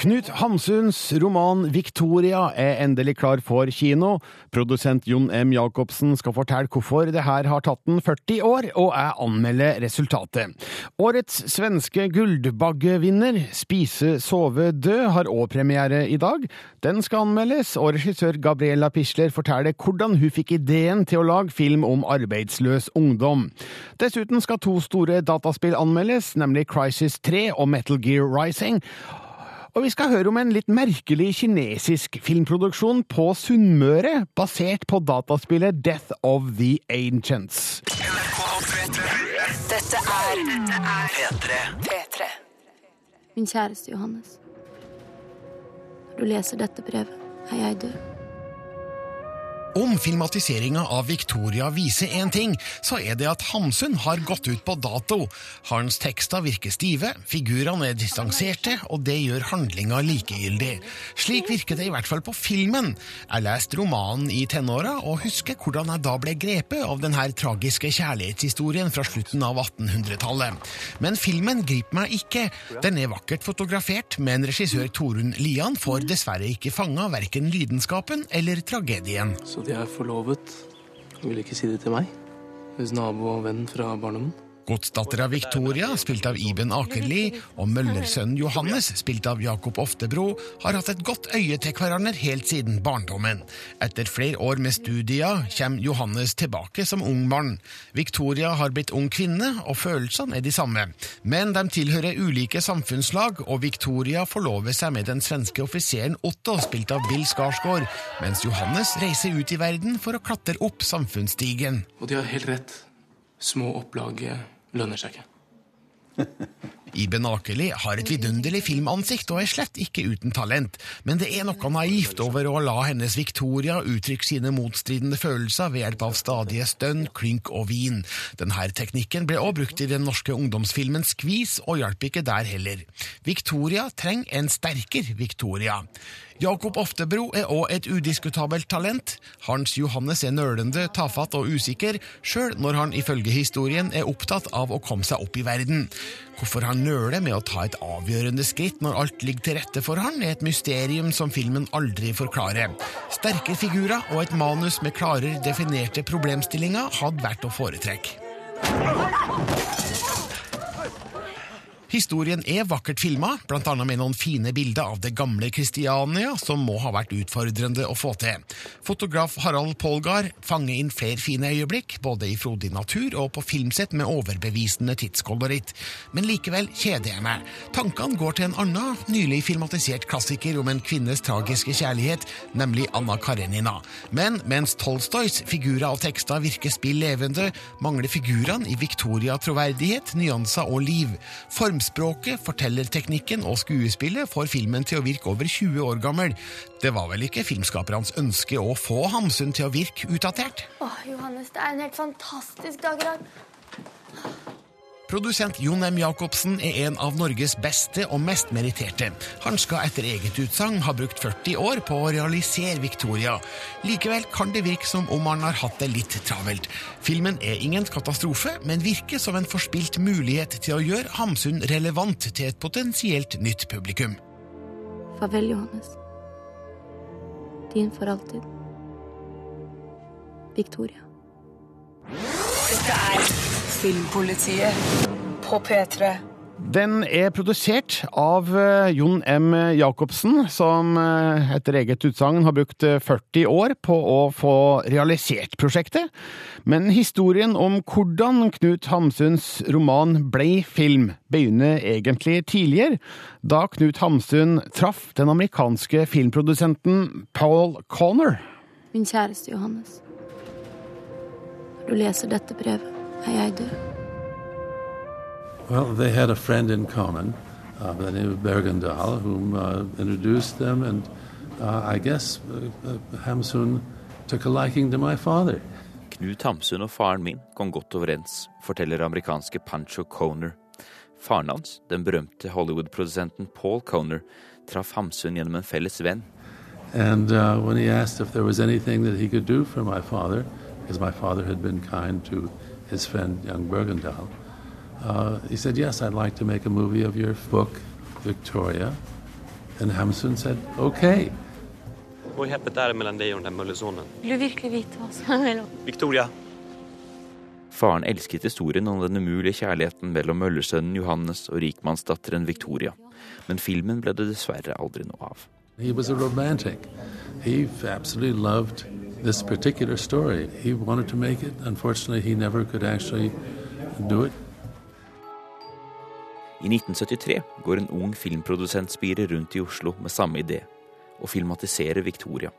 Knut Hamsuns roman 'Victoria' er endelig klar for kino. Produsent Jon M. Jacobsen skal fortelle hvorfor det her har tatt den 40 år, og jeg anmelder resultatet. Årets svenske Guldbaggevinner, 'Spise, sove, dø', har òg premiere i dag. Den skal anmeldes, og regissør Gabriella Pisler forteller hvordan hun fikk ideen til å lage film om arbeidsløs ungdom. Dessuten skal to store dataspill anmeldes, nemlig Crisis 3 og Metal Gear Rising. Og vi skal høre om en litt merkelig kinesisk filmproduksjon på Sunnmøre, basert på dataspillet Death of the Ancients. Dette er P3. P3. Min kjæreste Johannes. Når du leser dette brevet, er jeg død. Om filmatiseringa av Victoria viser én ting, så er det at Hamsun har gått ut på dato. Hans tekster virker stive, figurene er distanserte, og det gjør handlinga likegyldig. Slik virker det i hvert fall på filmen. Jeg leste romanen i tenåra, og husker hvordan jeg da ble grepet av denne tragiske kjærlighetshistorien fra slutten av 1800-tallet. Men filmen griper meg ikke. Den er vakkert fotografert, men regissør Torunn Lian får dessverre ikke fanga verken lidenskapen eller tragedien. Så de er forlovet. Hun ville ikke si det til meg. Hennes nabo og venn fra barndommen. Godsdattera Victoria, spilt av Iben Akerli, og møllersønnen Johannes, spilt av Jakob Oftebro, har hatt et godt øye til hverandre helt siden barndommen. Etter flere år med studier kommer Johannes tilbake som ung mann. Victoria har blitt ung kvinne, og følelsene er de samme. Men de tilhører ulike samfunnslag, og Victoria forlover seg med den svenske offiseren Otto, spilt av Bill Skarsgård, mens Johannes reiser ut i verden for å klatre opp samfunnsstigen. Og de har helt rett. Små opplag lønner seg ikke. Iben Akeli har et vidunderlig filmansikt og er slett ikke uten talent, men det er noe naivt over å la hennes Victoria uttrykke sine motstridende følelser ved hjelp av stadige stønn, klynk og vin. Denne teknikken ble også brukt i den norske ungdomsfilmen Skvis, og hjalp ikke der heller. Victoria trenger en sterkere Victoria. Jakob Oftebro er òg et udiskutabelt talent. Hans Johannes er nølende, tafatt og usikker, sjøl når han ifølge historien er opptatt av å komme seg opp i verden. Hvorfor han nøler med å ta et avgjørende skritt når alt ligger til rette for han, er et mysterium som filmen aldri forklarer. Sterke figurer og et manus med klarere definerte problemstillinger hadde vært å foretrekke. Historien er vakkert filma, annet med noen fine bilder av det gamle Kristiania, som må ha vært utfordrende å få til. Fotograf Harald Polgard fanger inn flere fine øyeblikk, både i frodig natur og på filmsett med overbevisende tidskoloritt. Men likevel kjeder jeg meg. Tankene går til en annen, nylig filmatisert klassiker om en kvinnes tragiske kjærlighet, nemlig Anna Karenina. Men mens Tolstojs figurer og tekster virker spill levende, mangler figurene i Victoria troverdighet, nyanser og liv. Formspråket, fortellerteknikken og skuespillet får filmen til å virke over 20 år gammel. Det var vel ikke filmskapernes ønske å få Hamsun til å virke utdatert? Åh, Johannes, det er en helt fantastisk dag i dag. Produsent Jon M. Jacobsen er en av Norges beste og mest meritterte. Han skal etter eget utsagn ha brukt 40 år på å realisere Victoria. Likevel kan det virke som om han har hatt det litt travelt. Filmen er ingen katastrofe, men virker som en forspilt mulighet til å gjøre Hamsun relevant til et potensielt nytt publikum. Farvel, Johannes. Din for alltid. Victoria. Dette er Filmpolitiet på P3. Den er produsert av eh, Jon M. Jacobsen, som eh, etter eget utsagn har brukt eh, 40 år på å få realisert prosjektet. Men historien om hvordan Knut Hamsuns roman ble film, begynner egentlig tidligere, da Knut Hamsun traff den amerikanske filmprodusenten Paul Conner. Min kjæreste Johannes. Når du leser dette brevet, er jeg død. Well, they had a friend in common uh, by the name of Bergendahl, whom uh, introduced them, and uh, I guess uh, uh, Hamsun took a liking to my father. Knut Hamsun og faren min kom godt overens, forteller amerikanske Pancho Coner. Faren hans, den berømte Hollywood-produsenten Paul Coner, traff Hamsun gjennom en felles venn. And uh, when he asked if there was anything that he could do for my father, because my father had been kind to his friend, young Bergendahl. Uh, he said, Yes, I'd like to make a movie of your book, Victoria. And Hamsun said, Okay. Vad är häppet det mellom deg og den møllesonen? Vil du virkelig vite hva som mellom Victoria. Faren elsket historien om den umulige kjærligheten mellom møllersønnen Johannes og rikmannsdatteren Victoria, men filmen ble det dessverre aldri noe av. He was a romantic. He absolutely loved this particular story. He wanted to make it. Unfortunately, he never could actually do it. I 1973 går en ung filmprodusentspire rundt i Oslo med samme idé, å filmatisere Victoria.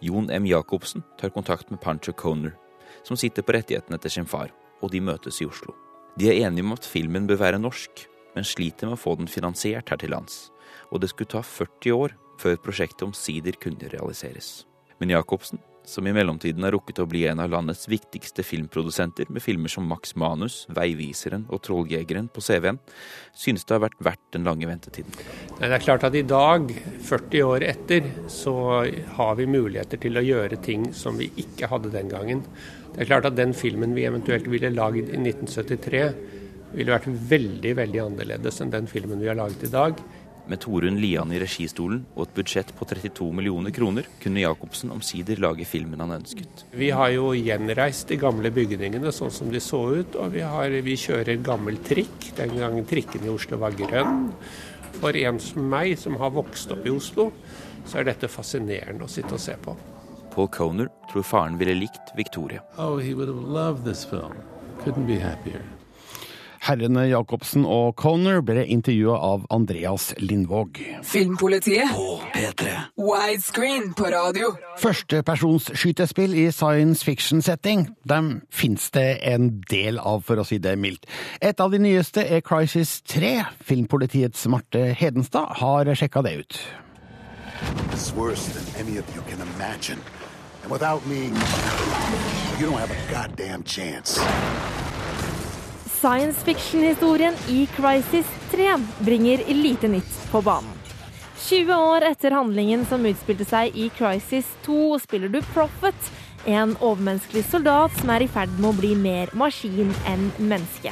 Jon M. Jacobsen tar kontakt med Pancho Coner, som sitter på rettighetene til sin far, og de møtes i Oslo. De er enige om at filmen bør være norsk, men sliter med å få den finansiert her til lands, og det skulle ta 40 år før prosjektet omsider kunne realiseres. Men Jacobsen som i mellomtiden har rukket å bli en av landets viktigste filmprodusenter med filmer som Max Manus, Veiviseren og Trolljegeren på CV-en, synes det har vært verdt den lange ventetiden. Det er klart at i dag, 40 år etter, så har vi muligheter til å gjøre ting som vi ikke hadde den gangen. Det er klart at den filmen vi eventuelt ville lagd i 1973, ville vært veldig, veldig annerledes enn den filmen vi har laget i dag. Med Torunn Lian i registolen og et budsjett på 32 millioner kroner kunne Jacobsen omsider lage filmen han ønsket. Vi har jo gjenreist de gamle bygningene sånn som de så ut, og vi, har, vi kjører gammel trikk. Den gangen trikken i Oslo var grønn. For en som meg, som har vokst opp i Oslo, så er dette fascinerende å sitte og se på. Paul Coner tror faren ville likt Victoria. Oh, he would have loved this film. Couldn't be happier. Herrene Jacobsen og Conor ble intervjua av Andreas Lindvåg. Filmpolitiet på P3. Widescreen på radio. Førstepersonsskytespill i science fiction-setting, dem fins det en del av, for å si det mildt. Et av de nyeste er Crisis 3. Filmpolitiets Marte Hedenstad har sjekka det ut. It's worse than any of you can imagine. And without me, you don't have a goddamn chance. Science fiction-historien i Crisis 3 bringer lite nytt på banen. 20 år etter handlingen som utspilte seg i Crisis 2, spiller du Prophet, en overmenneskelig soldat som er i ferd med å bli mer maskin enn menneske.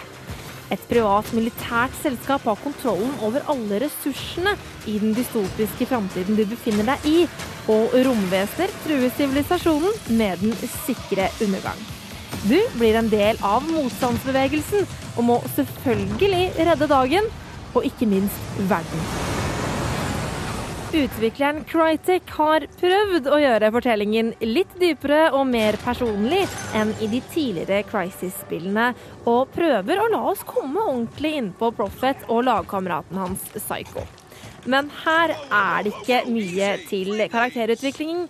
Et privat militært selskap har kontrollen over alle ressursene i den dystopiske framtiden du befinner deg i, og romvesener truer sivilisasjonen med den sikre undergang. Du blir en del av motstandsbevegelsen og må selvfølgelig redde dagen, og ikke minst verden. Utvikleren Crytek har prøvd å gjøre fortellingen litt dypere og mer personlig enn i de tidligere Crisis-spillene, og prøver å la oss komme ordentlig innpå Prophet og lagkameraten hans Psycho. Men her er det ikke mye til karakterutvikling.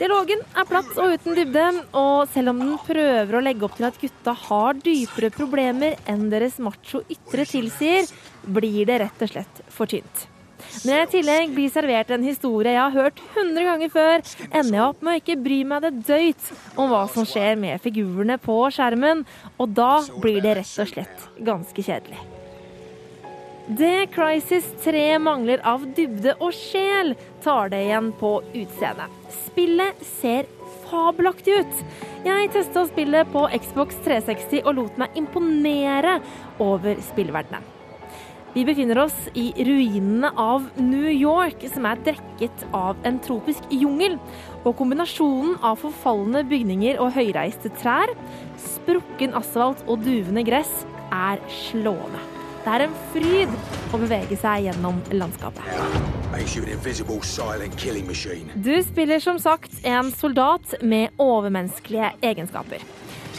Dialogen er platt og uten dybde, og selv om den prøver å legge opp til at gutta har dypere problemer enn deres macho ytre tilsier, blir det rett og slett for tynt. Når jeg i tillegg blir servert en historie jeg har hørt 100 ganger før, ender jeg opp med å ikke bry meg det døyt om hva som skjer med figurene på skjermen, og da blir det rett og slett ganske kjedelig. Det Crisis 3 mangler av dybde og sjel, tar det igjen på utseendet. Spillet ser fabelaktig ut. Jeg testa spillet på Xbox 360 og lot meg imponere over spillverdenen. Vi befinner oss i ruinene av New York, som er dekket av en tropisk jungel. Og kombinasjonen av forfalne bygninger og høyreiste trær, sprukken asfalt og duvende gress er slående. Det er en fryd å bevege seg gjennom landskapet. Du spiller som sagt en soldat med overmenneskelige egenskaper.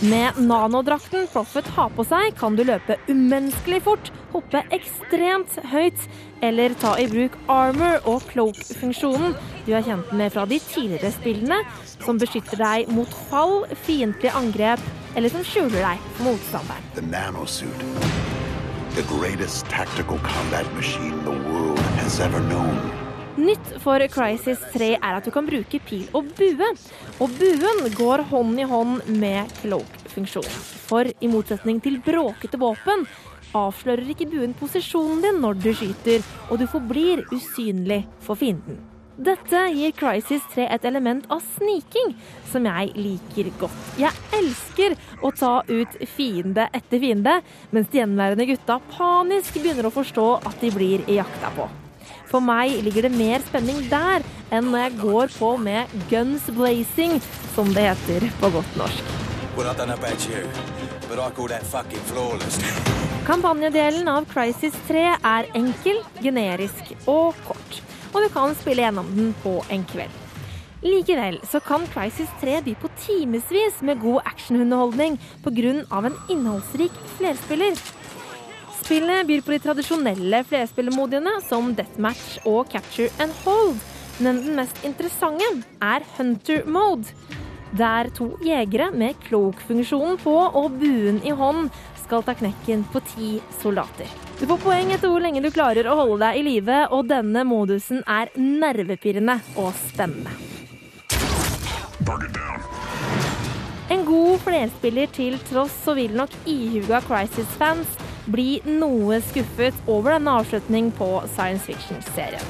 Med nanodrakten Profit har på seg, kan du løpe umenneskelig fort, hoppe ekstremt høyt eller ta i bruk armor og cloak-funksjonen du er kjent med fra de tidligere spillene, som beskytter deg mot fall, fiendtlige angrep eller som skjuler deg for motstanderen. The greatest tactical combat machine the world has ever known. Nytt for Crisis 3 er at du kan bruke pil og bue. Og buen går hånd i hånd med cloak-funksjonen. For i motsetning til bråkete våpen avslører ikke buen posisjonen din når du skyter, og du forblir usynlig for fienden. Dette gir Crisis 3 et element av sniking som jeg liker godt. Jeg elsker å ta ut fiende etter fiende, mens de gjenværende gutta panisk begynner å forstå at de blir jakta på. For meg ligger det mer spenning der enn når jeg går på med guns blazing, som det heter på godt norsk. Well. Kampanjedelen av Crisis 3 er enkel, generisk og kort, og du kan spille gjennom den på en kveld. Likevel så kan Crisis 3 by på timevis med god actionunderholdning pga. en innholdsrik flerspiller. Spillet byr på de tradisjonelle flerspillermodiene som Deathmatch og Capture and Hold, men den mest interessante er Hunter Mode. Der to jegere med cloak-funksjonen på og buen i hånd skal ta knekken på ti soldater. Du får poeng etter hvor lenge du klarer å holde deg i live, og denne modusen er nervepirrende og spennende. En god flerspiller til tross så vil nok ihuga Crisis-fans bli noe skuffet over denne avslutning på science fiction-serien.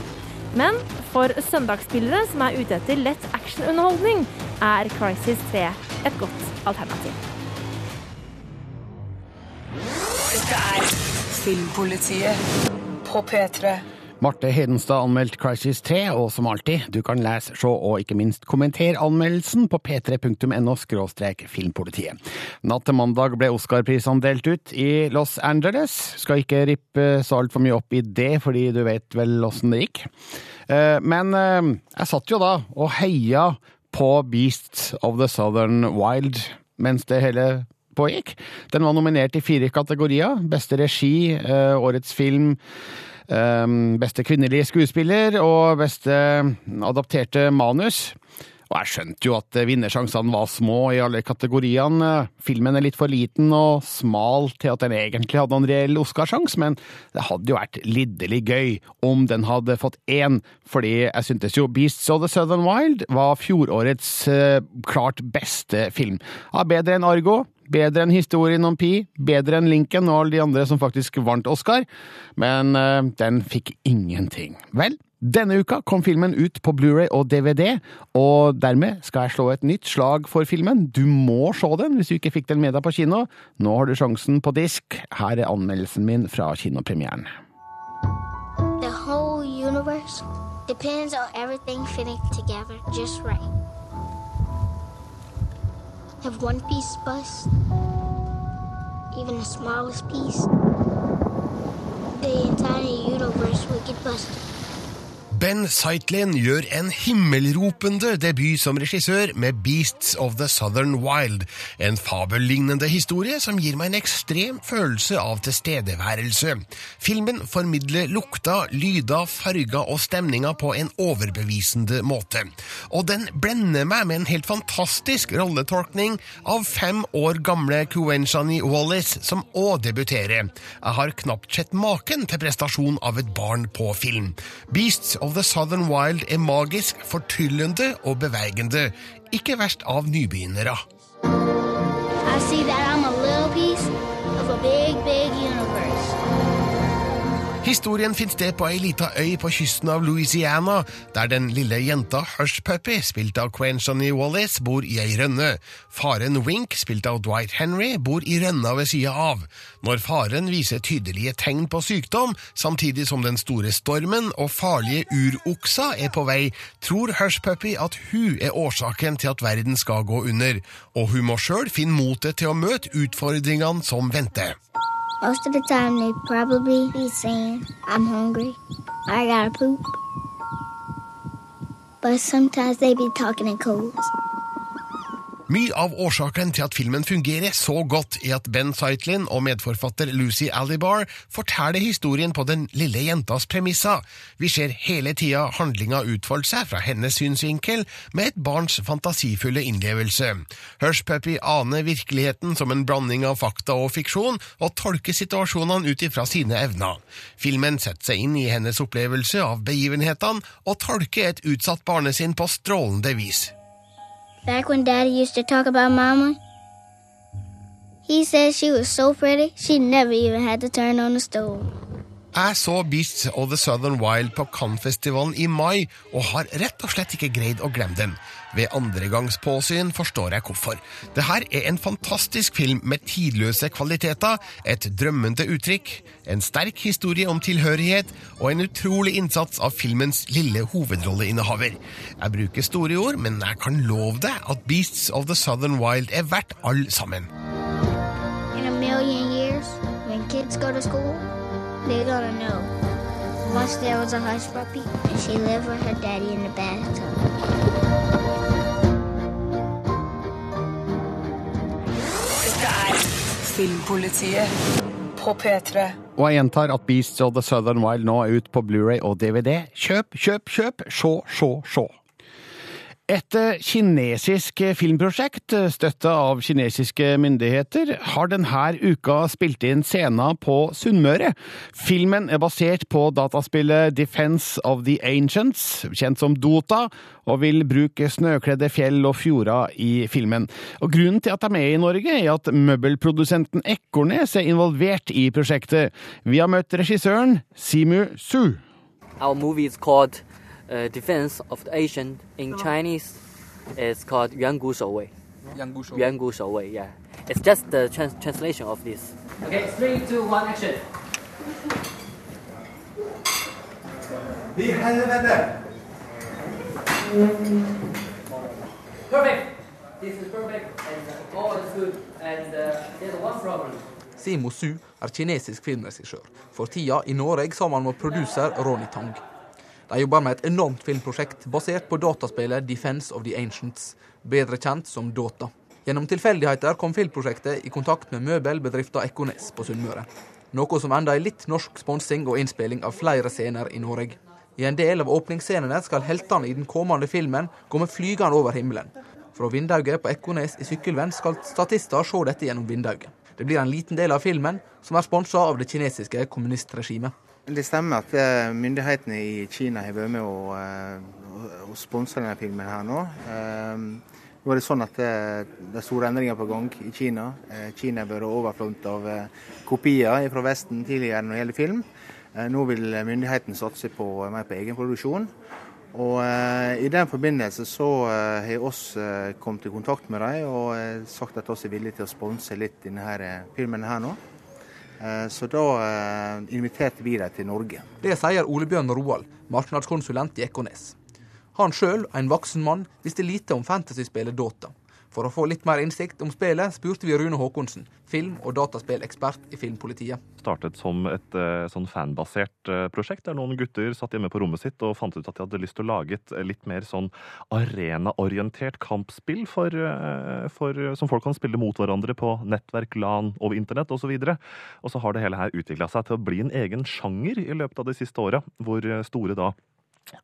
Men for søndagsspillere som er ute etter lett actionunderholdning, er Crisis 3 et godt alternativ. Det er Filmpolitiet på P3. Marte Hedenstad anmeldte Crisis 3, og som alltid, du kan lese, se og ikke minst kommentere anmeldelsen på p3.no filmpolitiet. Natt til mandag ble Oscar-prisene delt ut i Los Angeles. Skal ikke rippe så altfor mye opp i det, fordi du vet vel åssen det gikk. Eh, men eh, jeg satt jo da og heia på Beasts of the Southern Wild mens det hele pågikk. Den var nominert i fire kategorier. Beste regi, eh, årets film, eh, beste kvinnelige skuespiller og beste adapterte manus. Og jeg skjønte jo at vinnersjansene var små i alle kategoriene. Filmen er litt for liten og smal til at den egentlig hadde en reell Oscarsjanse, men det hadde jo vært lidderlig gøy om den hadde fått én, fordi jeg syntes jo Beasts of the Southern Wild var fjorårets eh, klart beste film. Ja, bedre enn Argo, Bedre enn historien om Pi, bedre enn Lincoln og alle de andre som faktisk vant Oscar, men uh, den fikk ingenting. Vel, denne uka kom filmen ut på Blu-ray og DVD, og dermed skal jeg slå et nytt slag for filmen. Du må se den hvis du ikke fikk den med deg på kino. Nå har du sjansen på disk. Her er anmeldelsen min fra kinopremieren. The whole universe depends on everything fitting together just right. If one piece bust, even the smallest piece, the entire universe will get busted. Ben Zeitlin gjør en himmelropende debut som regissør med Beasts of the Southern Wild, en fabellignende historie som gir meg en ekstrem følelse av tilstedeværelse. Filmen formidler lukta, lyda, farga og stemninger på en overbevisende måte. Og den blender meg med en helt fantastisk rolletolkning av fem år gamle Kuenshani Wallis, som òg debuterer. Jeg har knapt sett maken til prestasjon av et barn på film. Beasts of The Southern Wild er magisk, fortryllende og bevegende. Ikke verst av nybegynnere. I see that Historien finner sted på ei lita øy på kysten av Louisiana, der den lille jenta Hush Puppy, spilt av Quenchony Wallis, bor i ei rønne. Faren Wink, spilt av Dwight Henry, bor i rønna ved sida av. Når faren viser tydelige tegn på sykdom, samtidig som den store stormen og farlige uroksa er på vei, tror Hush Puppy at hun er årsaken til at verden skal gå under, og hun må sjøl finne motet til å møte utfordringene som venter. Most of the time, they probably be saying, I'm hungry, I gotta poop. But sometimes they be talking in codes. Mye av årsaken til at filmen fungerer så godt, er at Ben Zeitlin og medforfatter Lucy Alibar forteller historien på den lille jentas premisser. Vi ser hele tida handlinga utfolde seg fra hennes synsvinkel, med et barns fantasifulle innlevelse. Hushpuppy aner virkeligheten som en blanding av fakta og fiksjon, og tolker situasjonene ut ifra sine evner. Filmen setter seg inn i hennes opplevelse av begivenhetene, og tolker et utsatt barnesinn på strålende vis. Back when Daddy used to talk about Mama, he said she was so pretty she never even had to turn on the stove. Jeg så Beasts of the Southern Wild på Cannes-festivalen i mai, og har rett og slett ikke greid å glemme den. Ved andregangs påsyn forstår jeg hvorfor. Det her er en fantastisk film med tidløse kvaliteter, et drømmende uttrykk, en sterk historie om tilhørighet og en utrolig innsats av filmens lille hovedrolleinnehaver. Jeg bruker store ord, men jeg kan love deg at Beasts of the Southern Wild er verdt all sammen. In a million years, when kids go to school, they're gonna know. Once there was a hush puppy, and she lived with her daddy in the bathtub. Dette er Filmpolitiet på P3. Og jeg gjentar at Beasts of the Southern Wild nå er ute på Blu-ray og DVD. Kjøp, kjøp, kjøp! Sjå, sjå, sjå! Et eh, kinesisk filmprosjekt, eh, støtta av kinesiske myndigheter, har denne uka spilt inn scener på Sunnmøre. Filmen er basert på dataspillet Defense of the Ancients, kjent som Dota, og vil bruke snøkledde fjell og fjorder i filmen. Og Grunnen til at de er i Norge, er at møbelprodusenten Ekornes er involvert i prosjektet. Vi har møtt regissøren Simu Su. Our movie is called uh, defense of the Asian in Chinese is called Yuan Gu Shou Wei. Yuan Gu Shou. Yuan Gu Shou Wei, yeah. It's just the trans translation of this. Okay, three, two, one, action. Perfect. This is perfect and uh, all is good and uh, there's one problem. Simo Su er kinesisk filmregissør. For tida i Norge sammen med produser Ronny Tang. De jobber med et enormt filmprosjekt basert på dataspillet Defense of the Ancients, bedre kjent som Dota. Gjennom tilfeldigheter kom filmprosjektet i kontakt med møbelbedriften Ekornes på Sunnmøre. Noe som enda i litt norsk sponsing og innspilling av flere scener i Norge. I en del av åpningsscenene skal heltene i den kommende filmen komme flygende over himmelen. Fra vinduet på Ekornes i Sykkylven skal statister se dette gjennom vinduet. Det blir en liten del av filmen som er sponsa av det kinesiske kommunistregimet. Det stemmer at eh, myndighetene i Kina har vært med å, eh, å- å sponse denne filmen her nå. Eh, Nå er det sånn at eh, det er store endringer på gang i Kina. Eh, Kina har vært overflømt av eh, kopier fra Vesten tidligere når det gjelder film. Eh, Nå vil myndighetene satse på, mer på egenproduksjon. Og eh, I den forbindelse så eh, har oss eh, kommet i kontakt med dem og eh, sagt at vi er villige til å sponse litt denne eh, filmen her nå. Eh, Så da eh, inviterte vi dem til Norge. Det sier Ole Bjørn Roald, markedskonsulent i Ekornes. Han sjøl, en voksen mann, visste lite om fantasyspillet Dota. For å få litt mer innsikt om spillet spurte vi Rune Håkonsen, film- og dataspillekspert i Filmpolitiet. startet som et eh, sånn fanbasert eh, prosjekt, der noen gutter satt hjemme på rommet sitt og fant ut at de hadde lyst til å lage et eh, litt mer sånn arenaorientert kampspill for, for, som folk kan spille mot hverandre på nettverk, LAN, over internett osv. Og, og så har det hele her utvikla seg til å bli en egen sjanger i løpet av de siste åra, hvor store da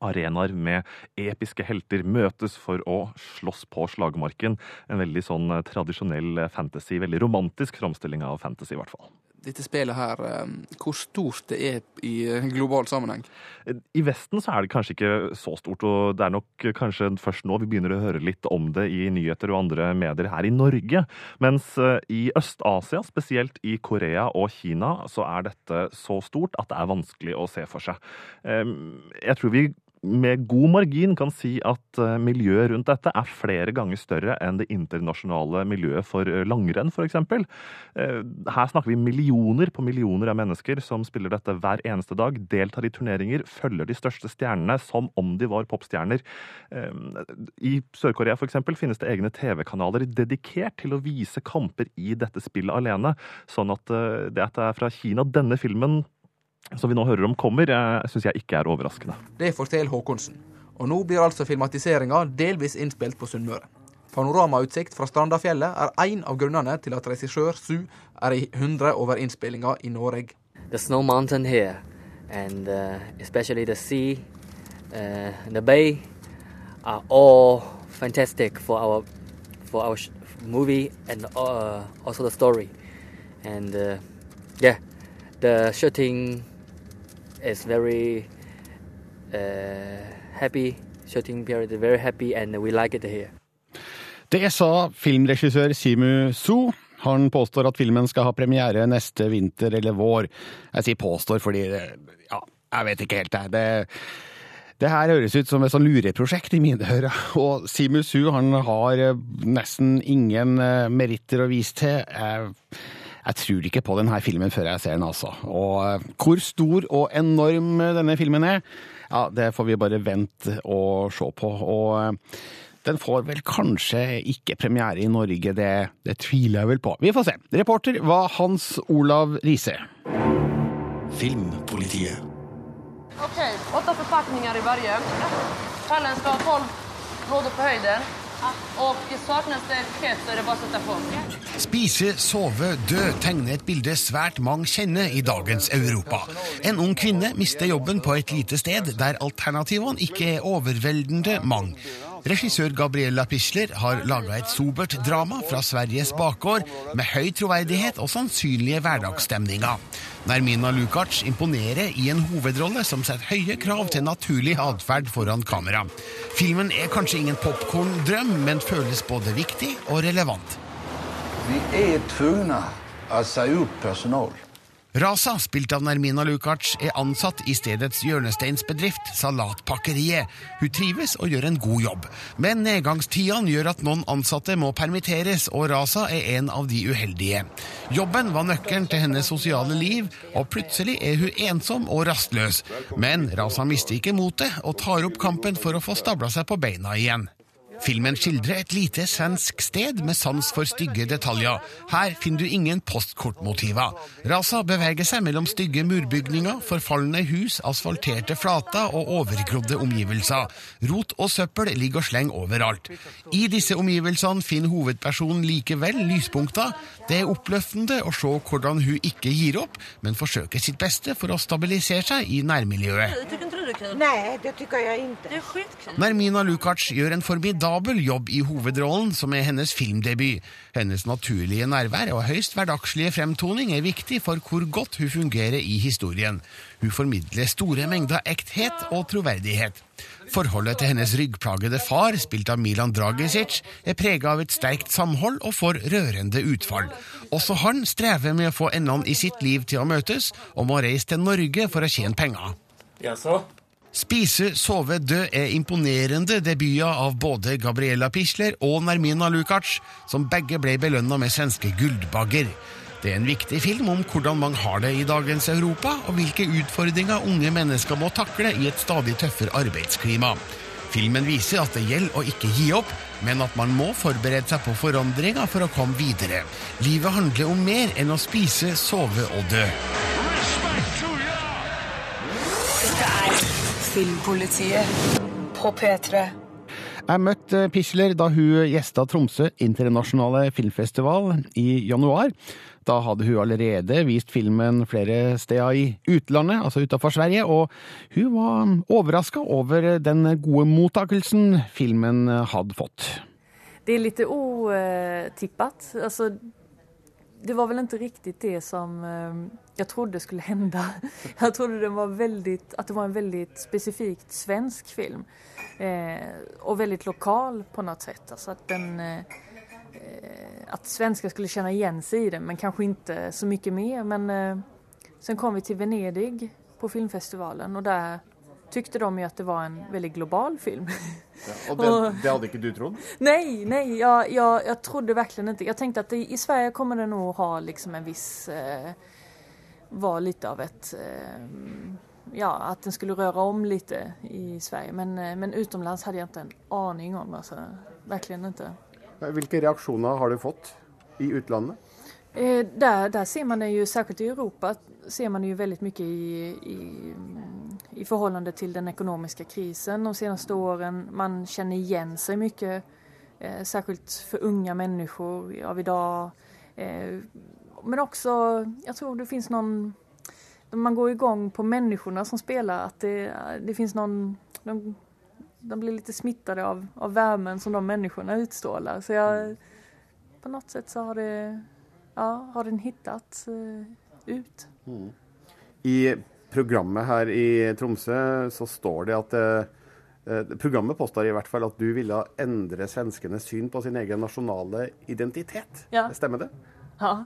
arenaer med episke helter møtes for å slåss på slagmarken. En veldig sånn eh, tradisjonell fantasy, veldig romantisk framstilling av fantasy, i hvert fall. Dette spillet her, eh, hvor stort det er i eh, global sammenheng? I Vesten så er det kanskje ikke så stort, og det er nok kanskje først nå vi begynner å høre litt om det i nyheter og andre medier her i Norge. Mens eh, i Øst-Asia, spesielt i Korea og Kina, så er dette så stort at det er vanskelig å se for seg. Jeg tror vi med god margin kan si at eh, miljøet rundt dette er flere ganger større enn det internasjonale miljøet for eh, langrenn, f.eks. Her snakker vi millioner på millioner av mennesker som spiller dette hver eneste dag, deltar i turneringer, følger de største stjernene som om de var popstjerner. Eh, I Sør-Korea f.eks. finnes det egne TV-kanaler dedikert til å vise kamper i dette spillet alene, sånn at eh, det at det er fra Kina denne filmen som vi nå hører om kommer, syns jeg ikke er overraskende. Det forteller Håkonsen. Og nå blir altså filmatiseringa delvis innspilt på Sunnmøre. Panoramautsikt fra Strandafjellet er én av grunnene til at regissør Su er i 100 over innspillinga i Norge. The snow mountain here, and uh, especially the sea, uh, the bay, are all fantastic for our for our movie and uh, also the story. And uh, yeah, the shooting is very uh, happy. Shooting period very happy, and we like it here. Det sa filmregissør Simu Su. Han påstår at filmen skal ha premiere neste vinter eller vår. Jeg sier påstår fordi ja, jeg vet ikke helt, det. det det her høres ut som et sånn lureprosjekt i mine ører, og Simu Su han har eh, nesten ingen eh, meritter å vise til. Jeg, jeg tror ikke på denne filmen før jeg ser den, altså. Og eh, hvor stor og enorm denne filmen er, ja, det får vi bare vente og se på. Og den får vel kanskje ikke premiere i Norge, det, det tviler jeg vel på. Vi får se. Reporter var Hans Olav Riise. Filmpolitiet. Ok, åtte forpakninger i varje. Pallen skal ha 12 lådor på höjden. Spise, sove, dø tegner et bilde svært mange kjenner i dagens Europa. En ung kvinne mister jobben på et lite sted der alternativene ikke er overveldende mange. Regissør Gabriella Pichler har laga et sobert drama fra Sveriges bakgård med høy troverdighet og sannsynlige hverdagsstemninger. Nermina Lukacs imponerer i en hovedrolle som setter høye krav til naturlig atferd foran kamera. Filmen er kanskje ingen popkorndrøm, men føles både viktig og relevant. Vi er tvungne å si opp personal. Rasa, spilt av Nermina Lukacs, er ansatt i stedets hjørnesteinsbedrift, Salatpakkeriet. Hun trives og gjør en god jobb, men nedgangstidene gjør at noen ansatte må permitteres, og Rasa er en av de uheldige. Jobben var nøkkelen til hennes sosiale liv, og plutselig er hun ensom og rastløs. Men Rasa mister ikke motet, og tar opp kampen for å få stabla seg på beina igjen. Filmen skildrer et lite svensk sted med sans for stygge detaljer. Her finner du ingen postkortmotiver. Rasa beveger seg mellom stygge murbygninger, forfalne hus, asfalterte flater og overgrodde omgivelser. Rot og søppel ligger og slenger overalt. I disse omgivelsene finner hovedpersonen likevel lyspunkter. Det er oppløftende å se hvordan hun ikke gir opp, men forsøker sitt beste for å stabilisere seg i nærmiljøet. Nej, det tycker jag inte. Det är skitkul. Nermina Lukacs gjør en formidabel jobb i hovedrollen, som er hennes filmdebut. Hennes naturlige nærvær og høyst hverdagslige fremtoning er viktig for hvor godt hun fungerer i historien. Hun formidler store mengder ekthet og troverdighet. Forholdet til hennes ryggplagede far, spilt av Milan Dragicic, er prega av et sterkt samhold og får rørende utfall. Også han strever med å få endene i sitt liv til å møtes, og må reise til Norge for å tjene penger. Jaså? Spise, sove, dø er imponerende debuter av både Gabriella Pichler og Nermina Lukac, som begge ble belønna med svenske Guldbagger. Det er en viktig film om hvordan man har det i dagens Europa, og hvilke utfordringer unge mennesker må takle i et stadig tøffere arbeidsklima. Filmen viser at det gjelder å ikke gi opp, men at man må forberede seg på forandringer for å komme videre. Livet handler om mer enn å spise, sove og dø. Filmpolitiet på P3. Jeg møtte Pichler da hun gjesta Tromsø internasjonale filmfestival i januar. Da hadde hun allerede vist filmen flere steder i utlandet, altså utenfor Sverige, og hun var overraska over den gode mottakelsen filmen hadde fått. Det er litt otippet. Altså, det var vel ikke riktig det som eh, jag trodde det skulle hända. Jag trodde den var väldigt, att det var en väldigt specifikt svensk film. Eh, och väldigt lokal på något sätt. Alltså att, den, eh, att svenskar skulle känna igen sig i den, men kanske inte så mycket mer. Men eh, sen kom vi till Venedig på filmfestivalen och där tyckte de ju att det var en väldigt global film. og det, det hadde ikke du trodd? Nej, nej, jag, jag, jag trodde verkligen inte. Jag tänkte att det, i Sverige kommer det nog ha liksom en viss, eh, vara lite av ett, eh, ja, att den skulle röra om lite i Sverige. Men, eh, men utomlands hade jag inte en aning om, alltså, verkligen inte. Hvilke reaksjoner har du fått i utlandet? Eh, där, där ser man det ju, särskilt i Europa, ser man det ju väldigt mycket i, i, i förhållande till den ekonomiska krisen de senaste åren. Man känner igen sig mycket, eh, särskilt för unga människor av idag. Eh, men också, jag tror det finns någon, man går igång på människorna som spelar, att det, det finns någon, de, de blir lite smittade av, av värmen som de människorna utstrålar. Så jag, på något sätt så har det ja, har den hittat uh, ut. Mm. I programmet her i Tromsø så står det at eh, Programmet påstår i hvert fall at du ville endre svenskenes syn på sin egen nasjonale identitet. Ja. Stemmer det? Ja.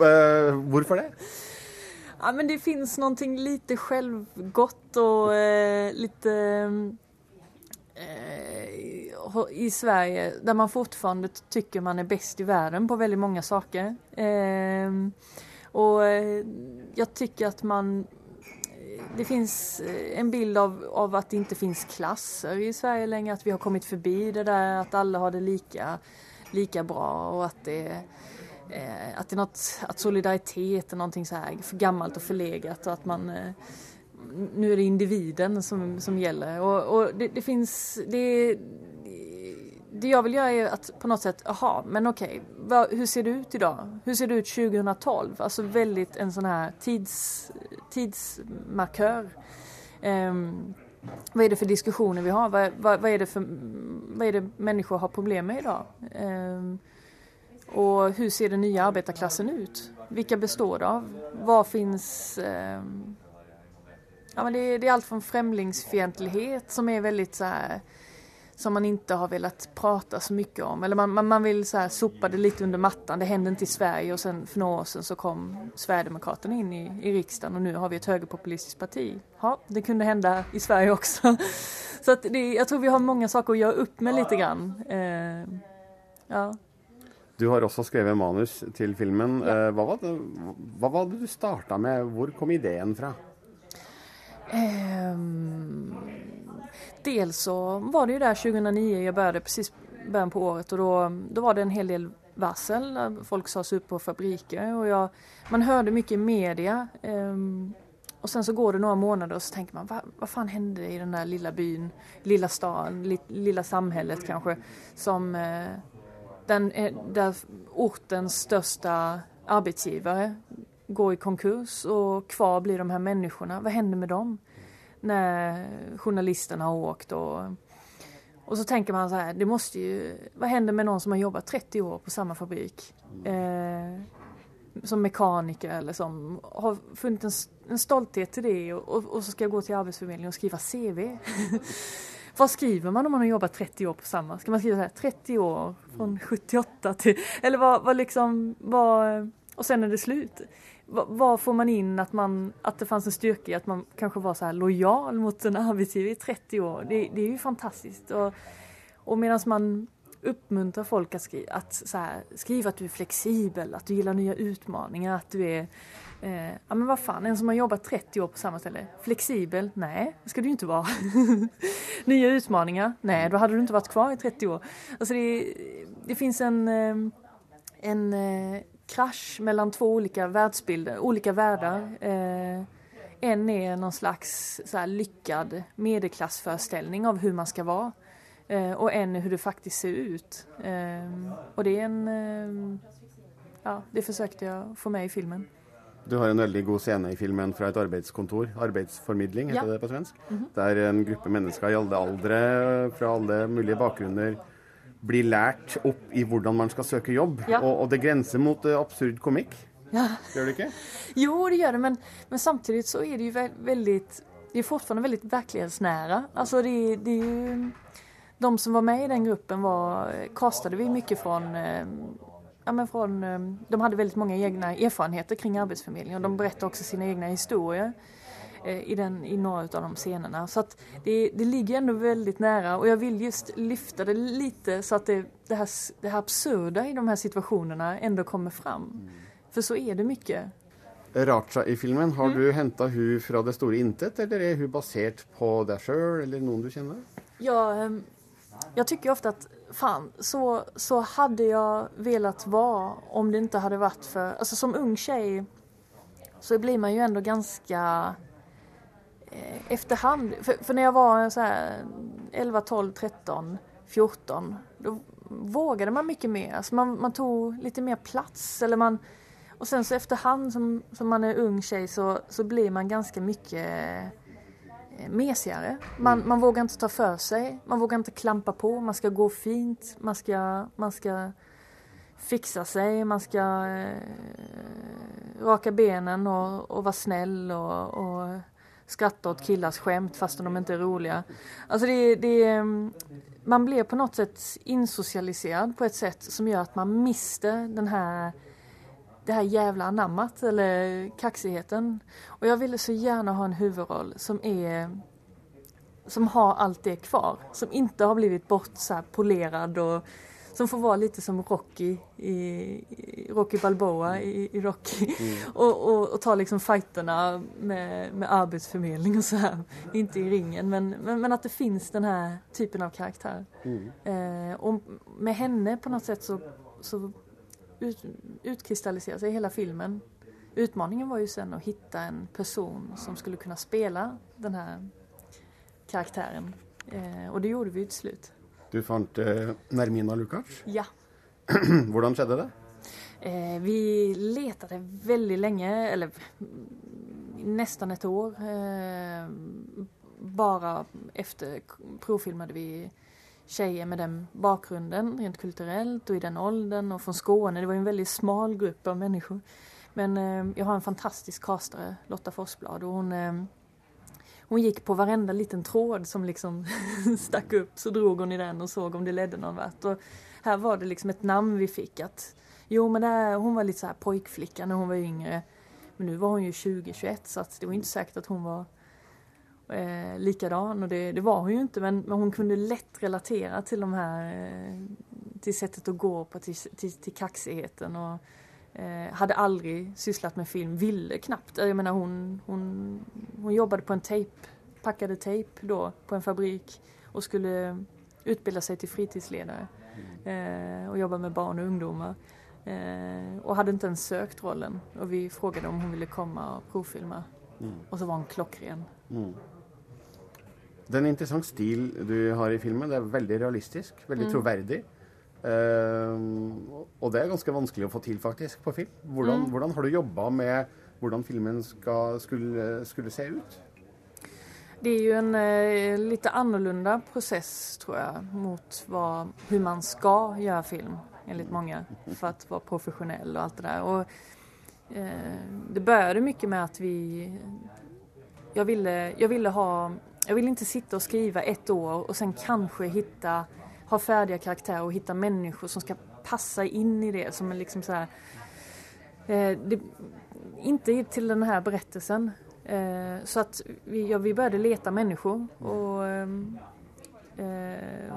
Uh, Hvorfor det? Ja, men det finns någonting lite självgott och eh, lite eh, i Sverige där man fortfarande tycker man är bäst i världen på väldigt många saker. Eh, och eh, jag tycker att man det finns en bild av, av att det inte finns klasser i Sverige längre, att vi har kommit förbi det där att alla har det lika, lika bra och att det eh, att, det är något, att solidaritet är någonting så här för gammalt och förlegat och att man eh, nu är det individen som, som gäller. Och, och det, det, finns, det, det jag vill göra är att på något sätt, aha, men okej, okay, hur ser det ut idag? Hur ser det ut 2012? Alltså väldigt en sån här tids, tidsmarkör. Um, vad är det för diskussioner vi har? Vad, vad, vad, är det för, vad är det människor har problem med idag? Um, och hur ser den nya arbetarklassen ut? Vilka består det av? Hva finns... Eh, ja, men det, det är allt från främlingsfientlighet som är väldigt så som man inte har velat prata så mycket om. Eller man, man, man vill så sopa det lite under mattan. Det hände inte i Sverige och sen för några år sedan så kom Sverigedemokraterna in i, i riksdagen och nu har vi ett högerpopulistiskt parti. Ja, det kunde hända i Sverige också. Så att det, jag tror vi har många saker att göra upp med lite grann. Eh, ja. Du har også skrevet manus til filmen. Ja. Hva, var det, hva var det du starta med? Hvor kom ideen fra? Um, dels så var det jo der 2009, jeg begynte, precis begynnelsen på året Og då, då var det en hel del varsel. Folk sa seg opp på fabriker Og jeg, man hørte mye i media. Um, og sen så går det noen måneder, og så tenker man, hva, vad fan hände i den der lilla byen, lilla staden, lille lilla samhället kanske, som eh, den, där ortens största arbetsgivare går i konkurs och kvar blir de här människorna. Vad händer med dem? När journalisterna har åkt och, och så tänker man så här, det måste ju, vad händer med någon som har jobbat 30 år på samma fabrik? Eh, som mekaniker eller som har funnit en, en stolthet till det och, och, och, så ska jag gå till Arbetsförmedlingen och skriva CV. Vad skriver man om man har jobbat 30 år på samma? Ska man skriva så här 30 år från 78 till, eller vad, vad liksom, vad, och sen är det slut vad får man in att, man, att det fanns en styrka i att man kanske var så här lojal mot en arbetsgivare i 30 år? Det, det är ju fantastiskt. Och, och medan man uppmuntrar folk att, skriva, att så här, skriva att du är flexibel, att du gillar nya utmaningar, att du är eh, ja men vad fan, en som har jobbat 30 år på samma ställe. Flexibel? Nej, det ska du inte vara. nya utmaningar? Nej, då hade du inte varit kvar i 30 år. Alltså det, det finns en, eh, en eh, krasch mellan två olika världsbilder, olika världar. Eh, en är någon slags så lyckad medelklassföreställning av hur man ska vara. Eh, och en hur det faktiskt ser ut. Eh, och det är en... Eh, ja, det försökte jag få med i filmen. Du har en veldig god scene i filmen fra et arbeidskontor. Arbeidsformidling heter ja. det på svensk. Mm -hmm. Der en gruppe mennesker i alle aldre, fra alle mulige bakgrunner, blir lært opp i hvordan man skal søke jobb. Ja. Og, og, det grenser mot uh, absurd komikk. Ja. Gjør det ikke? Jo, det gjør det, men, men samtidig så er det jo veldig, det er fortfarande veldig virkelighetsnære. Altså, det, det er jo de som var med i den gruppen var, kastade vi mye fra eh, Ja, men från, eh, de hade väldigt många egna erfarenheter kring Arbetsförmedlingen och de berättade också sina egna historier. Eh, i, den, i några av de scenerna. Så att det, det ligger ändå väldigt nära och jag vill just lyfta det lite så att det, det, här, det här absurda i de här situationerna ändå kommer fram. För så är det mycket. Raja i filmen, har mm. du hämtat henne från det stora intet eller är hon baserad på dig själv eller någon du känner? Ja, jeg jag tycker ofta att fan, så, så hade jag velat vara om det inte hade varit för, alltså som ung tjej så blir man ju ändå ganska Eh, efterhand, för, för, när jag var så här 11, 12, 13, 14 då vågade man mycket mer. Alltså man, man tog lite mer plats eller man och sen så efterhand som, som man är ung tjej så, så blir man ganska mycket eh, mesigare. Man, man vågar inte ta för sig, man vågar inte klampa på, man ska gå fint, man ska, man ska fixa sig, man ska eh, raka benen och, och vara snäll och, och skratta åt killars skämt fastän de inte är roliga. Alltså det, det, mm, man blir på något sätt insocialiserad på ett sätt som gör att man mister den här det här jävla anammat eller kaxigheten. Och jag ville så gärna ha en huvudroll som är som har allt det kvar. Som inte har blivit bort så polerad och som får vara lite som Rocky i, i Rocky Balboa i, i Rocky. Mm. Och, och, och ta liksom fighterna med, med arbetsförmedling och så här. Inte i ringen men, men, men att det finns den här typen av karaktär. Mm. Eh, och med henne på något sätt så, så ut, seg sig hela filmen. Utmaningen var ju sen att hitta en person som skulle kunna spela den här karaktären. Eh, og det gjorde vi til slutt. Du fant eh, Nermina Lukac? Ja. Hvordan skjedde det? Eh, vi lette veldig lenge, eller nesten et år. Eh, bara efter provfilmade vi tjejer med den bakgrunden rent kulturellt och i den åldern och från Skåne. Det var en väldigt smal grupp av människor. Men eh, jag har en fantastisk kastare, Lotta Forsblad och hon eh, hon gick på varenda liten tråd som liksom stack upp så drog hon i den och såg om det ledde någon vart. Och här var det liksom ett namn vi fick att jo men där, hon var lite så här pojkflicka när hon var yngre. Men nu var hon ju 20-21 så det var inte säkert att hon var eh, likadan och det, det var hon ju inte men, men hon kunde lätt relatera till de här eh, till sättet att gå på, till, till, till kaxigheten och eh, hade aldrig sysslat med film, ville knappt. Jag menar hon, hon, hon jobbade på en tejp, packade tejp då på en fabrik och skulle utbilda sig till fritidsledare eh, och jobba med barn och ungdomar. Eh, och hade inte ens sökt rollen och vi frågade om hon ville komma och provfilma. Mm. Och så var hon klockren. Mm. Det er en interessant stil du har i filmen. Det er veldig realistisk, veldig Mm. troverdig. Uh, og det er ganske vanskelig å få til faktisk på film. Hvordan, Mm. hvordan har du jobba med hvordan filmen skal, skulle, skulle se ut? Det er jo en eh, litt annorlunda prosess, tror jeg, mot hvordan man skal gjøre film enligt mange, for å være profesjonell og alt det der. Og, eh, det begynte mye med at vi... Jeg ville, jeg ville ha... Jag vil inte sitta och skriva ett år och sen kanske hitta, ha färdiga karaktärer och hitta människor som ska passa in i det som är liksom så här... Eh, det, inte till den här berättelsen. Eh, så att vi, ja, vi började leta människor och, ehm, eh,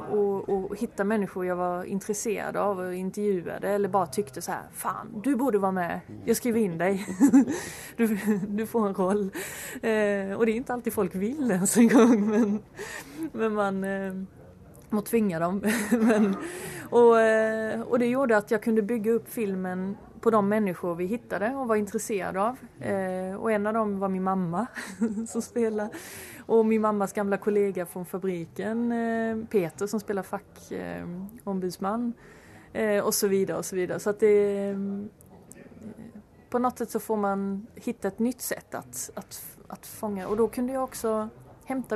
och, och hitta människor jag var intresserad av och intervjuade eller bara tyckte så här, fan du borde vara med, jag skriver in dig, du, du får en roll. Eh, och det är inte alltid folk vill ens en gång men, men man eh, må tvinga dem. men, och, eh, och det gjorde att jag kunde bygga upp filmen på de människor vi hittade och var intresserade av. Eh, och en av dem var min mamma som spelar. Och min mammas gamla kollega från fabriken, eh, Peter som spelar fackombudsman. Eh, och så vidare och så vidare. Så att det... Eh, på något sätt så får man hitta ett nytt sätt att, att, att fånga. Och då kunde jag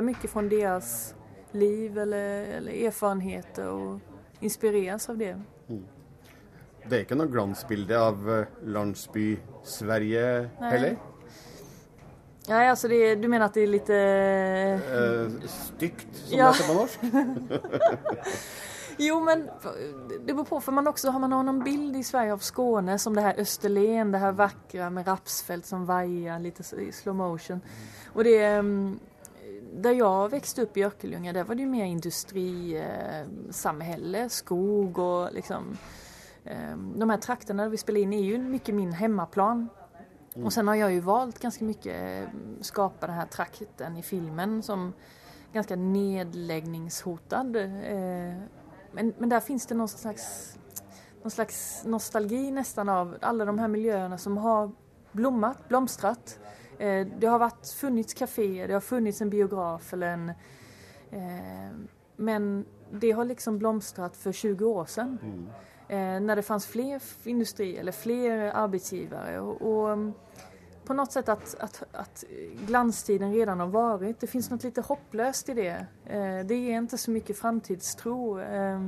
mycket från deras liv eller, eller erfarenheter och inspireras av det. Mm. Det er ikke noe glansbilde av eh, landsby-Sverige heller? Nei, altså de, du mener at det er litt Eh, stygt, som Ja. det heter på norsk? Jo, men det beror på, för man också har man noen någon bild i Sverige av Skåne som det här Österlen, det här vackra med rapsfält som vajar lite i slow motion. Och det mm, där jag växte upp i Örkelljunga, där var det ju mer industrisamhälle, skog och liksom eh, de här trakterna där vi spelar in är ju mycket min hemmaplan. Mm. Och sen har jag ju valt ganska mycket eh, skapa den här trakten i filmen som ganska nedläggningshotad. Eh, men, men där finns det någon slags, någon slags nostalgi nästan av alla de här miljöerna som har blommat, blomstrat. Eh, det har varit, funnits kaféer, det har funnits en biograf eller en... Eh, men det har liksom blomstrat för 20 år sedan. Eh, när det fanns fler industri eller fler arbetsgivare. Och, och mm, på något sätt att, att, att glanstiden redan har varit. Det finns något lite hopplöst i det. Eh, det ger inte så mycket framtidstro. Eh,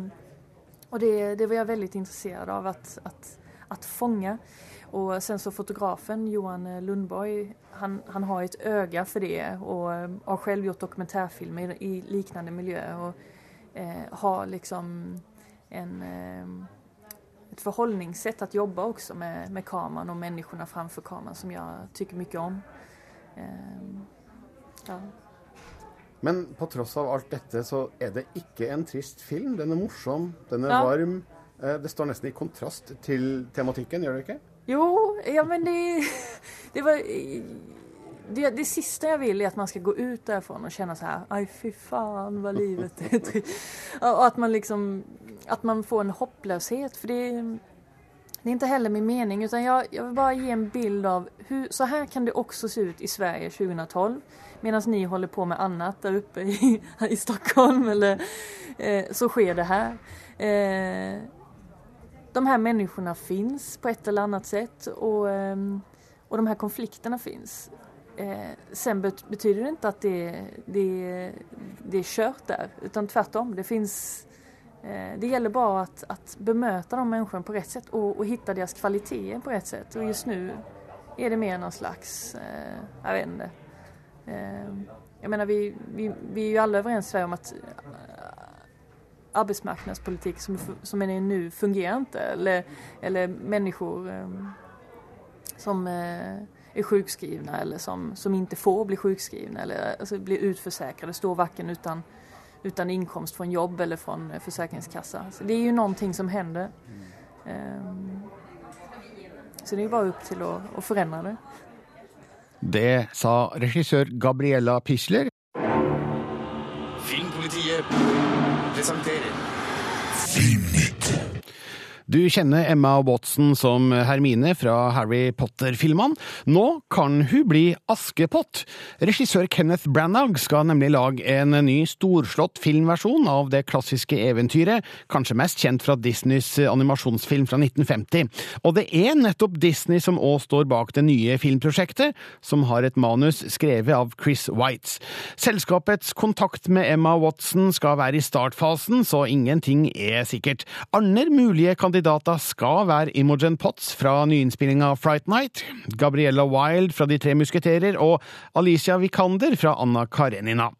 och det, det var jag väldigt intresserad av att, att, att fånga. Och sen så fotografen Johan Lundborg, han, han har ett öga för det och eh, har själv gjort dokumentärfilmer i liknande miljö och eh, har liksom en, eh, ett förhållningssätt att jobba också med, med kameran och människorna framför kameran som jag tycker mycket om. Ehm, ja. Men på tross av alt dette, så er det ikke en trist film. Den er morsom, den er Ja. varm. Eh, Det står nesten i kontrast til tematikken, gjør det ikke? Jo, ja men det, det var... Det, det sista jeg vil er at man skal gå ut derfra og kjenne sånn Ai, fy fan hva livet er Og at man liksom, At man får en håpløshet. For det, det er ikke heller min mening utan jeg, jeg vil bare gi en bild av hur, så her kan det også se ut i Sverige 2012. Medan ni håller på med annet der oppe i, i Stockholm eller eh, så sker det her. Eh, de her menneskene fins på et eller annet sett, og, og de her konfliktene finns. Eh, sen bet betyder det inte att det, det, det är kört där, utan tvärtom. Det finns eh, det gäller bara att, att bemöta de människorna på rätt sätt och, och hitta deras kvaliteter på rätt sätt. Och just nu är det mer någon slags, eh, jag vet inte. Eh, jag menar vi, vi, vi är ju alla överens i Sverige om att eh, arbetsmarknadspolitik som, som är nu fungerar inte. Eller, eller människor eh, som eh, är sjukskrivna eller som, som inte får bli sjukskrivna eller alltså, blir utförsäkrade, står varken utan, utan inkomst från jobb eller från eh, Försäkringskassa. Så det är ju någonting som händer. Um, så det är bara upp till att, att förändra det. Det sa regissør Gabriella Pichler. Filmpolitiet presenterer Du kjenner Emma Watson som Hermine fra Harry Potter-filmene. Nå kan hun bli Askepott. Regissør Kenneth Branagh skal nemlig lage en ny storslått filmversjon av det klassiske eventyret, kanskje mest kjent fra Disneys animasjonsfilm fra 1950. Og det er nettopp Disney som òg står bak det nye filmprosjektet, som har et manus skrevet av Chris Whites. Selskapets kontakt med Emma Watson skal være i startfasen, så ingenting er sikkert. Andre mulige kandidater skal være Imogen Potts fra nyinnspillinga Fright Night, Gabriella Wild fra De tre musketerer og Alicia Vikander fra Anna Karenina.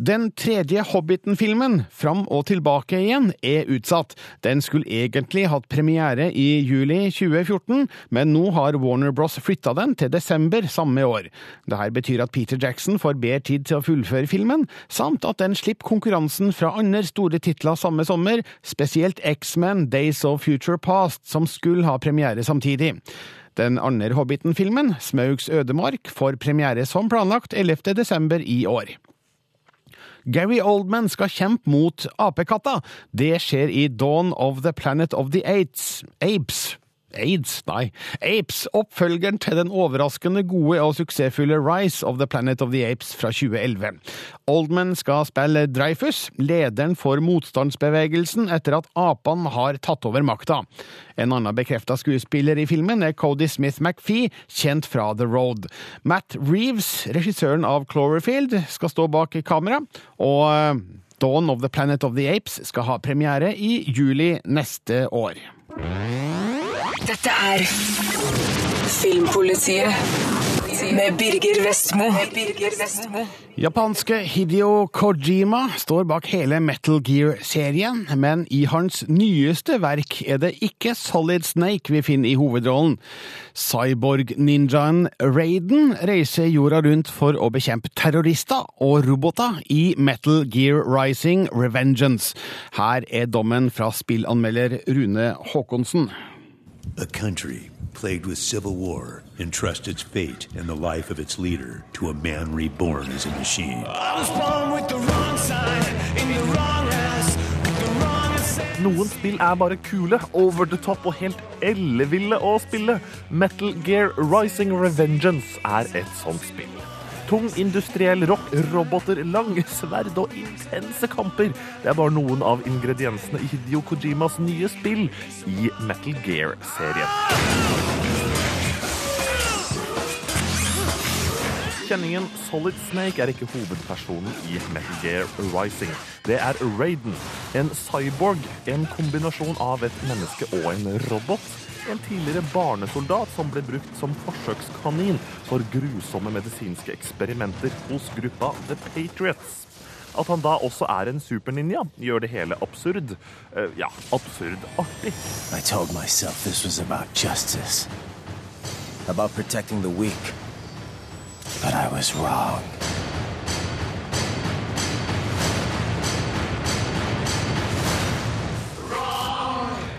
Den tredje Hobbiten-filmen, Fram og tilbake igjen, er utsatt. Den skulle egentlig hatt premiere i juli 2014, men nå har Warner Bros flytta den til desember samme år. Dette betyr at Peter Jackson får bedre tid til å fullføre filmen, samt at den slipper konkurransen fra andre store titler samme sommer, spesielt X-Men Days of Future Past, som skulle ha premiere samtidig. Den andre Hobbiten-filmen, Smaugs ødemark, får premiere som planlagt 11. desember i år. Gary Oldman skal kjempe mot apekatta. Det skjer i Dawn of the Planet of the Apes. Apes. Aids, nei. Apes, oppfølgeren til den overraskende gode og suksessfulle Rise of the Planet of the Apes fra 2011. Oldman skal spille Dreyfus, lederen for motstandsbevegelsen etter at apene har tatt over makta. En annen bekrefta skuespiller i filmen er Cody Smith McPhee, kjent fra The Road. Matt Reeves, regissøren av Cloverfield, skal stå bak kamera, og eh, Dawn of the Planet of the Apes skal ha premiere i juli neste år. Dette er Filmpolitiet med Birger Vestmo. Japanske Hideo Kojima står bak hele Metal Gear-serien, men i hans nyeste verk er det ikke Solid Snake vi finner i hovedrollen. Cyborg-ninjaen Raiden reiser jorda rundt for å bekjempe terrorister og roboter i Metal Gear Rising Revengeance. Her er dommen fra spillanmelder Rune Håkonsen. A country plagued with civil war entrusts its fate and the life of its leader to a man reborn as a machine. Noen spill er bare kule, over the top og helt elleville å spille. Metal Gear Rising Revengeance er et sånt spill. Tung industriell rock, roboter, lange sverd og intense kamper. Det er bare noen av ingrediensene i Hideo Kojimas nye spill i Metal Gear-serien. Kjenningen Solid Snake er ikke hovedpersonen i Metal Gear Rising. Det er Raiden, en cyborg, en kombinasjon av et menneske og en robot. En tidligere barnesoldat som ble brukt som forsøkskanin for grusomme medisinske eksperimenter hos gruppa The Patriots. At han da også er en superninja, gjør det hele absurd. Uh, ja, absurd artig. I told myself this was about justice. About protecting the weak. But I was wrong.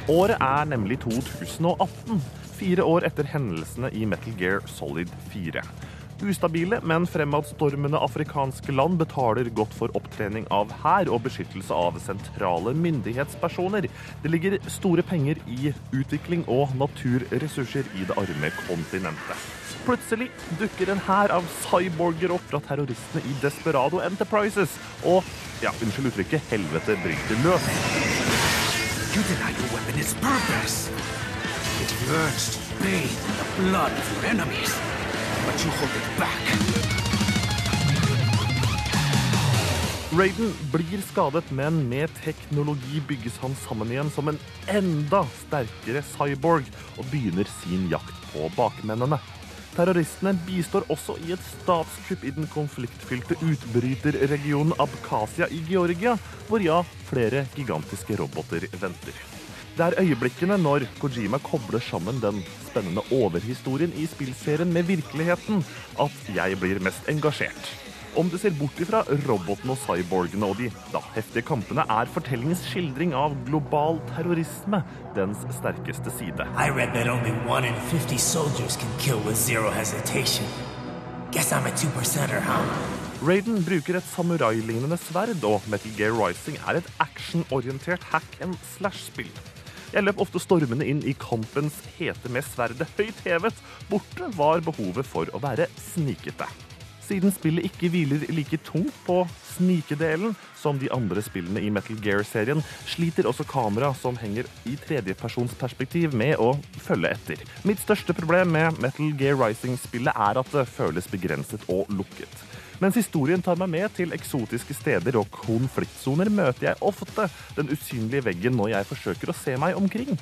Året er nemlig 2018, fire år etter hendelsene i Metal Gear Solid 4. Ustabile, men fremadstormende afrikanske land betaler godt for opptrening av hær og beskyttelse av sentrale myndighetspersoner. Det ligger store penger i utvikling og naturressurser i det arme kontinentet. Plutselig dukker en hær av cyborger opp fra terroristene i Desperado Enterprises, og ja, unnskyld uttrykket, helvete bryter løs. You deny your weapon its purpose. It yearns to bathe in the blood of your enemies, but you hold it back. Raiden blir skadet, men med teknologi bygges han sammen igjen som en enda sterkere cyborg og begynner sin jakt på bakmennene. Terroristene bistår også i et statskupp i den konfliktfylte utbryterregionen Abkhasia i Georgia, hvor ja, flere gigantiske roboter venter. Det er øyeblikkene når Kojima kobler sammen den spennende overhistorien i spillserien med virkeligheten, at jeg blir mest engasjert. Om du ser bort ifra robotene og cyborgene og de da, heftige kampene, er fortellingens skildring av global terrorisme dens sterkeste side. I read that only one in 50 soldiers can kill with zero hesitation. Guess I'm a two percenter, huh? Raiden bruker et samurai-lignende sverd, og Metal Gear Rising er et actionorientert hack and slash-spill. Jeg løp ofte stormende inn i kampens hete med sverdet høyt hevet. Borte var behovet for å være snikete. Siden spillet ikke hviler like tungt på snikedelen som de andre spillene i Metal Gear-serien, sliter også kamera som henger i tredjepersonsperspektiv med å følge etter. Mitt største problem med Metal Gear Rising-spillet er at det føles begrenset og lukket. Mens historien tar meg med til eksotiske steder og konfliktsoner, møter jeg ofte den usynlige veggen når jeg forsøker å se meg omkring.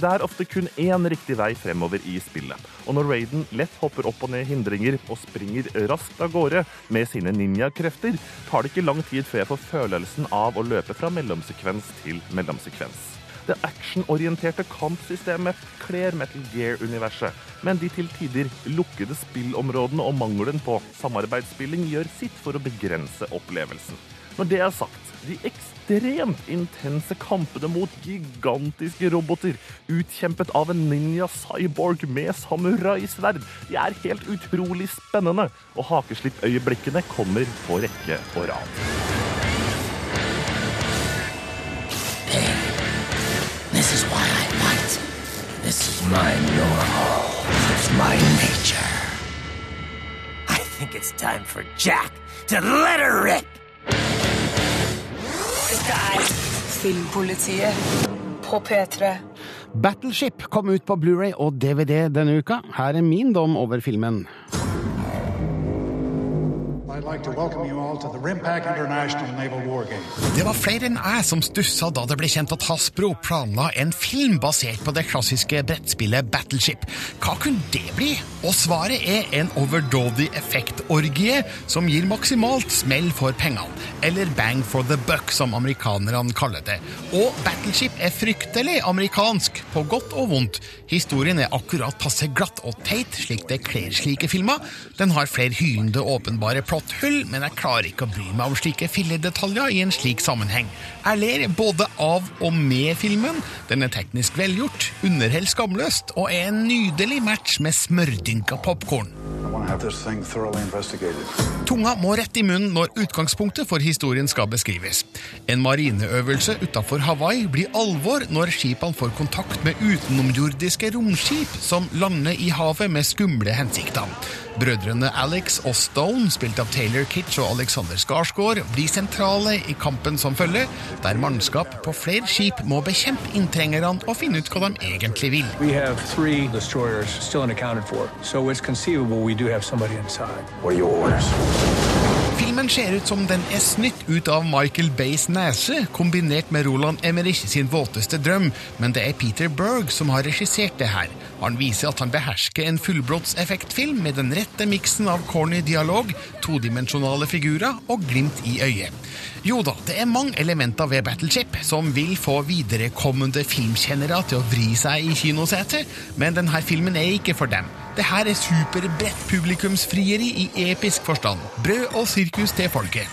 Det er ofte kun én riktig vei fremover i spillet, og når Raiden lett hopper opp og ned hindringer og springer raskt av gårde med sine ninjakrefter, tar det ikke lang tid før jeg får følelsen av å løpe fra mellomsekvens til mellomsekvens. Det actionorienterte kampsystemet kler Metal Gear-universet, men de til tider lukkede spillområdene og mangelen på samarbeidsspilling gjør sitt for å begrense opplevelsen. Når det er sagt, de ekstremt intense kampene mot gigantiske roboter, utkjempet av en ninja-cyborg med samuraisverd, de er helt utrolig spennende, og hakeslippøyeblikkene kommer på rekke og rad. This is why I fight. This is my normal. It's my nature. I think it's time for Jack to let her rip. Dette er Filmpolitiet på P3. Battleship kom ut på Blu-ray og DVD denne uka. Her er min dom over filmen. Det var flere enn jeg som stussa da det ble kjent at Hasbro planla en film basert på det klassiske brettspillet Battleship. Hva kunne det bli? Og svaret er en overdådig effektorgie som gir maksimalt smell for pengene. Eller bang for the buck, som amerikanerne kaller det. Og Battleship er fryktelig amerikansk, på godt og vondt. Historien er akkurat passe glatt og teit, slik det kler slike filmer. Den har flere hylende åpenbare plotthull, men jeg klarer ikke å bry meg om slike filledetaljer i en slik sammenheng. Jeg ler både av og med filmen. Den er teknisk velgjort, underholder skamløst og er en nydelig match med smørdynka popkorn. I want to have this thing thoroughly investigated. Tunga må rett i munnen når utgangspunktet for historien skal beskrives. En marineøvelse utafor Hawaii blir alvor når skipene får kontakt med utenomjordiske romskip som lander i havet med skumle hensikter. Brødrene Alex og Stone, spilt av Taylor Kitsch og Alexander Skarsgård, blir sentrale i kampen som følger, der mannskap på flere skip må bekjempe inntrengerne og finne ut hva de egentlig vil. We have three destroyers still unaccounted for, so it's conceivable we do have somebody inside. What are your orders? Filmen ser ut som den er snytt ut av Michael Bays nese, kombinert med Roland Emmerich sin våteste drøm, men det er Peter Berg som har regissert det her. Han viser at han behersker en fullblods-effektfilm med den rette miksen av corny dialog, todimensjonale figurer og glimt i øyet. Jo da, det er mange elementer ved Battleship som vil få viderekommende filmkjennere til å vri seg i kinosetet, men denne filmen er ikke for dem. Det her er superbredt publikumsfrieri i episk forstand. Brød og sirkus til folket.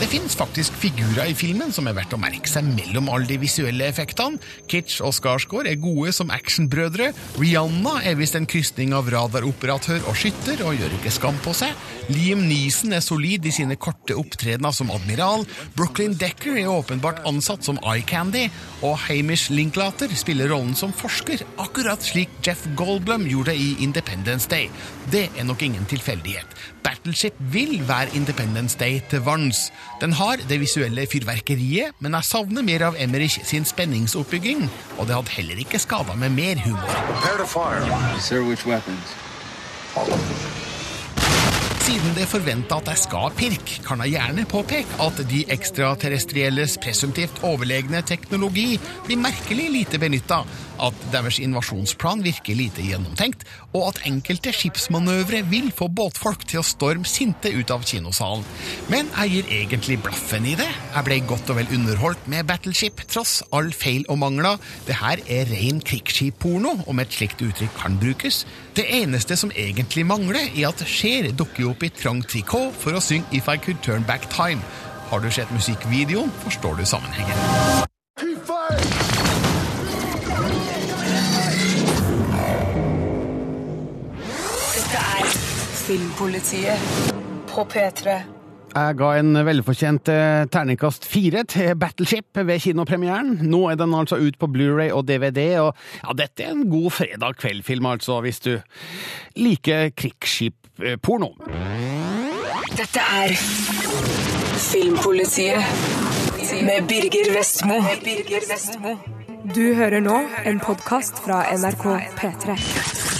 Det fins faktisk figurer i filmen som er verdt å merke seg mellom alle de visuelle effektene. Kitsch og Skarsgård er gode som actionbrødre. Rihanna er visst en krysning av radaroperatør og skytter, og gjør ikke skam på seg. Liam Neeson er solid i sine korte opptredener som admiral. Brooklyn Decker er åpenbart ansatt som eye candy, og Hamish Linklater spiller rollen som forsker, akkurat slik Jeff Goldblum gjorde i Independence Day. Det er nok ingen tilfeldighet. Battleship vil være Independence Day til vanns. Den har det visuelle fyrverkeriet, men jeg savner mer av Emmerich sin spenningsoppbygging, og det hadde heller ikke skada med mer humor. Siden det er forventa at jeg skal pirke, kan jeg gjerne påpeke at de ekstraterrestrielles presumptivt overlegne teknologi blir merkelig lite benytta, at deres invasjonsplan virker lite gjennomtenkt, og at enkelte skipsmanøvre vil få båtfolk til å storme sinte ut av kinosalen. Men jeg gir egentlig blaffen i det. Jeg ble godt og vel underholdt med Battleship, tross all feil og mangler. Det her er ren krigsskipporno, om et slikt uttrykk kan brukes. Det eneste som egentlig mangler, er at Cher dukker opp i trang trikot for å synge If I Could Turn Back Time. Har du sett musikkvideoen, forstår du sammenhengen. Dette er Filmpolitiet på P3. Jeg ga en velfortjent eh, terningkast fire til Battleship ved kinopremieren. Nå er den altså ut på Blu-ray og DVD, og ja, dette er en god fredag kveld-film, altså, hvis du liker krigsskip-porno. Dette er Filmpolitiet med Birger Vestmo. Du hører nå en podkast fra NRK P3.